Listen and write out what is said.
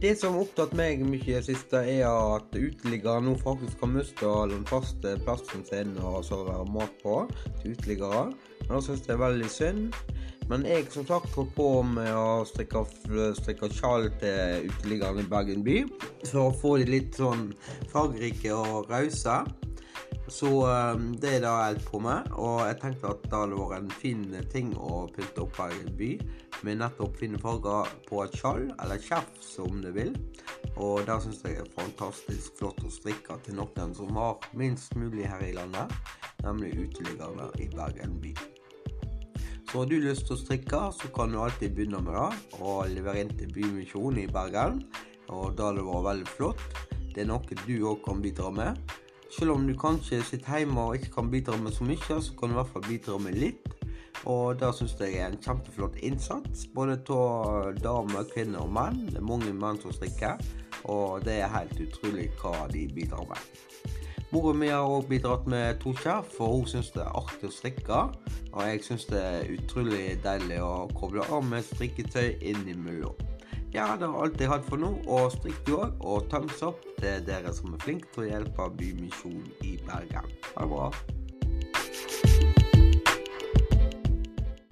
Det som har opptatt meg mye i det siste, er at uteliggere nå faktisk har mista den faste plassen sin å servere mat på til uteliggere. Men det syns jeg er veldig synd. Men jeg som sagt holdt på med å strikke, strikke til uteliggerne i Bergen by. For å få de litt sånn fargerike og rause. Så um, det er det jeg holder på med. Og jeg tenkte at det hadde vært en fin ting å pynte opp her i en by med nettopp fine farger på et skjold, eller skjerf som du vil. Og det syns jeg er fantastisk flott å strikke til noen som har minst mulig her i landet, nemlig uteliggerne i Bergen by. Så har du lyst til å strikke, så kan du alltid begynne med det og levere inn til Bymisjonen i Bergen. Og da det vært veldig flott. Det er noe du òg kan bidra med. Selv om du kanskje sitter hjemme og ikke kan bidra med så mye, så kan du i hvert fall bidra med litt. Og det syns jeg er en kjempeflott innsats, både av damer, kvinner og menn. Det er mange menn som strikker, og det er helt utrolig hva de bidrar med. Mora mi har òg bidratt med to skjerf, for hun syns det er artig å strikke. Og jeg syns det er utrolig deilig å koble av med strikketøy innimellom. Ja, det var alt jeg hadde for nå, og strikk du òg. Og thumbs up til dere som er flinke til å hjelpe Bymisjonen i Bergen. Ha det bra.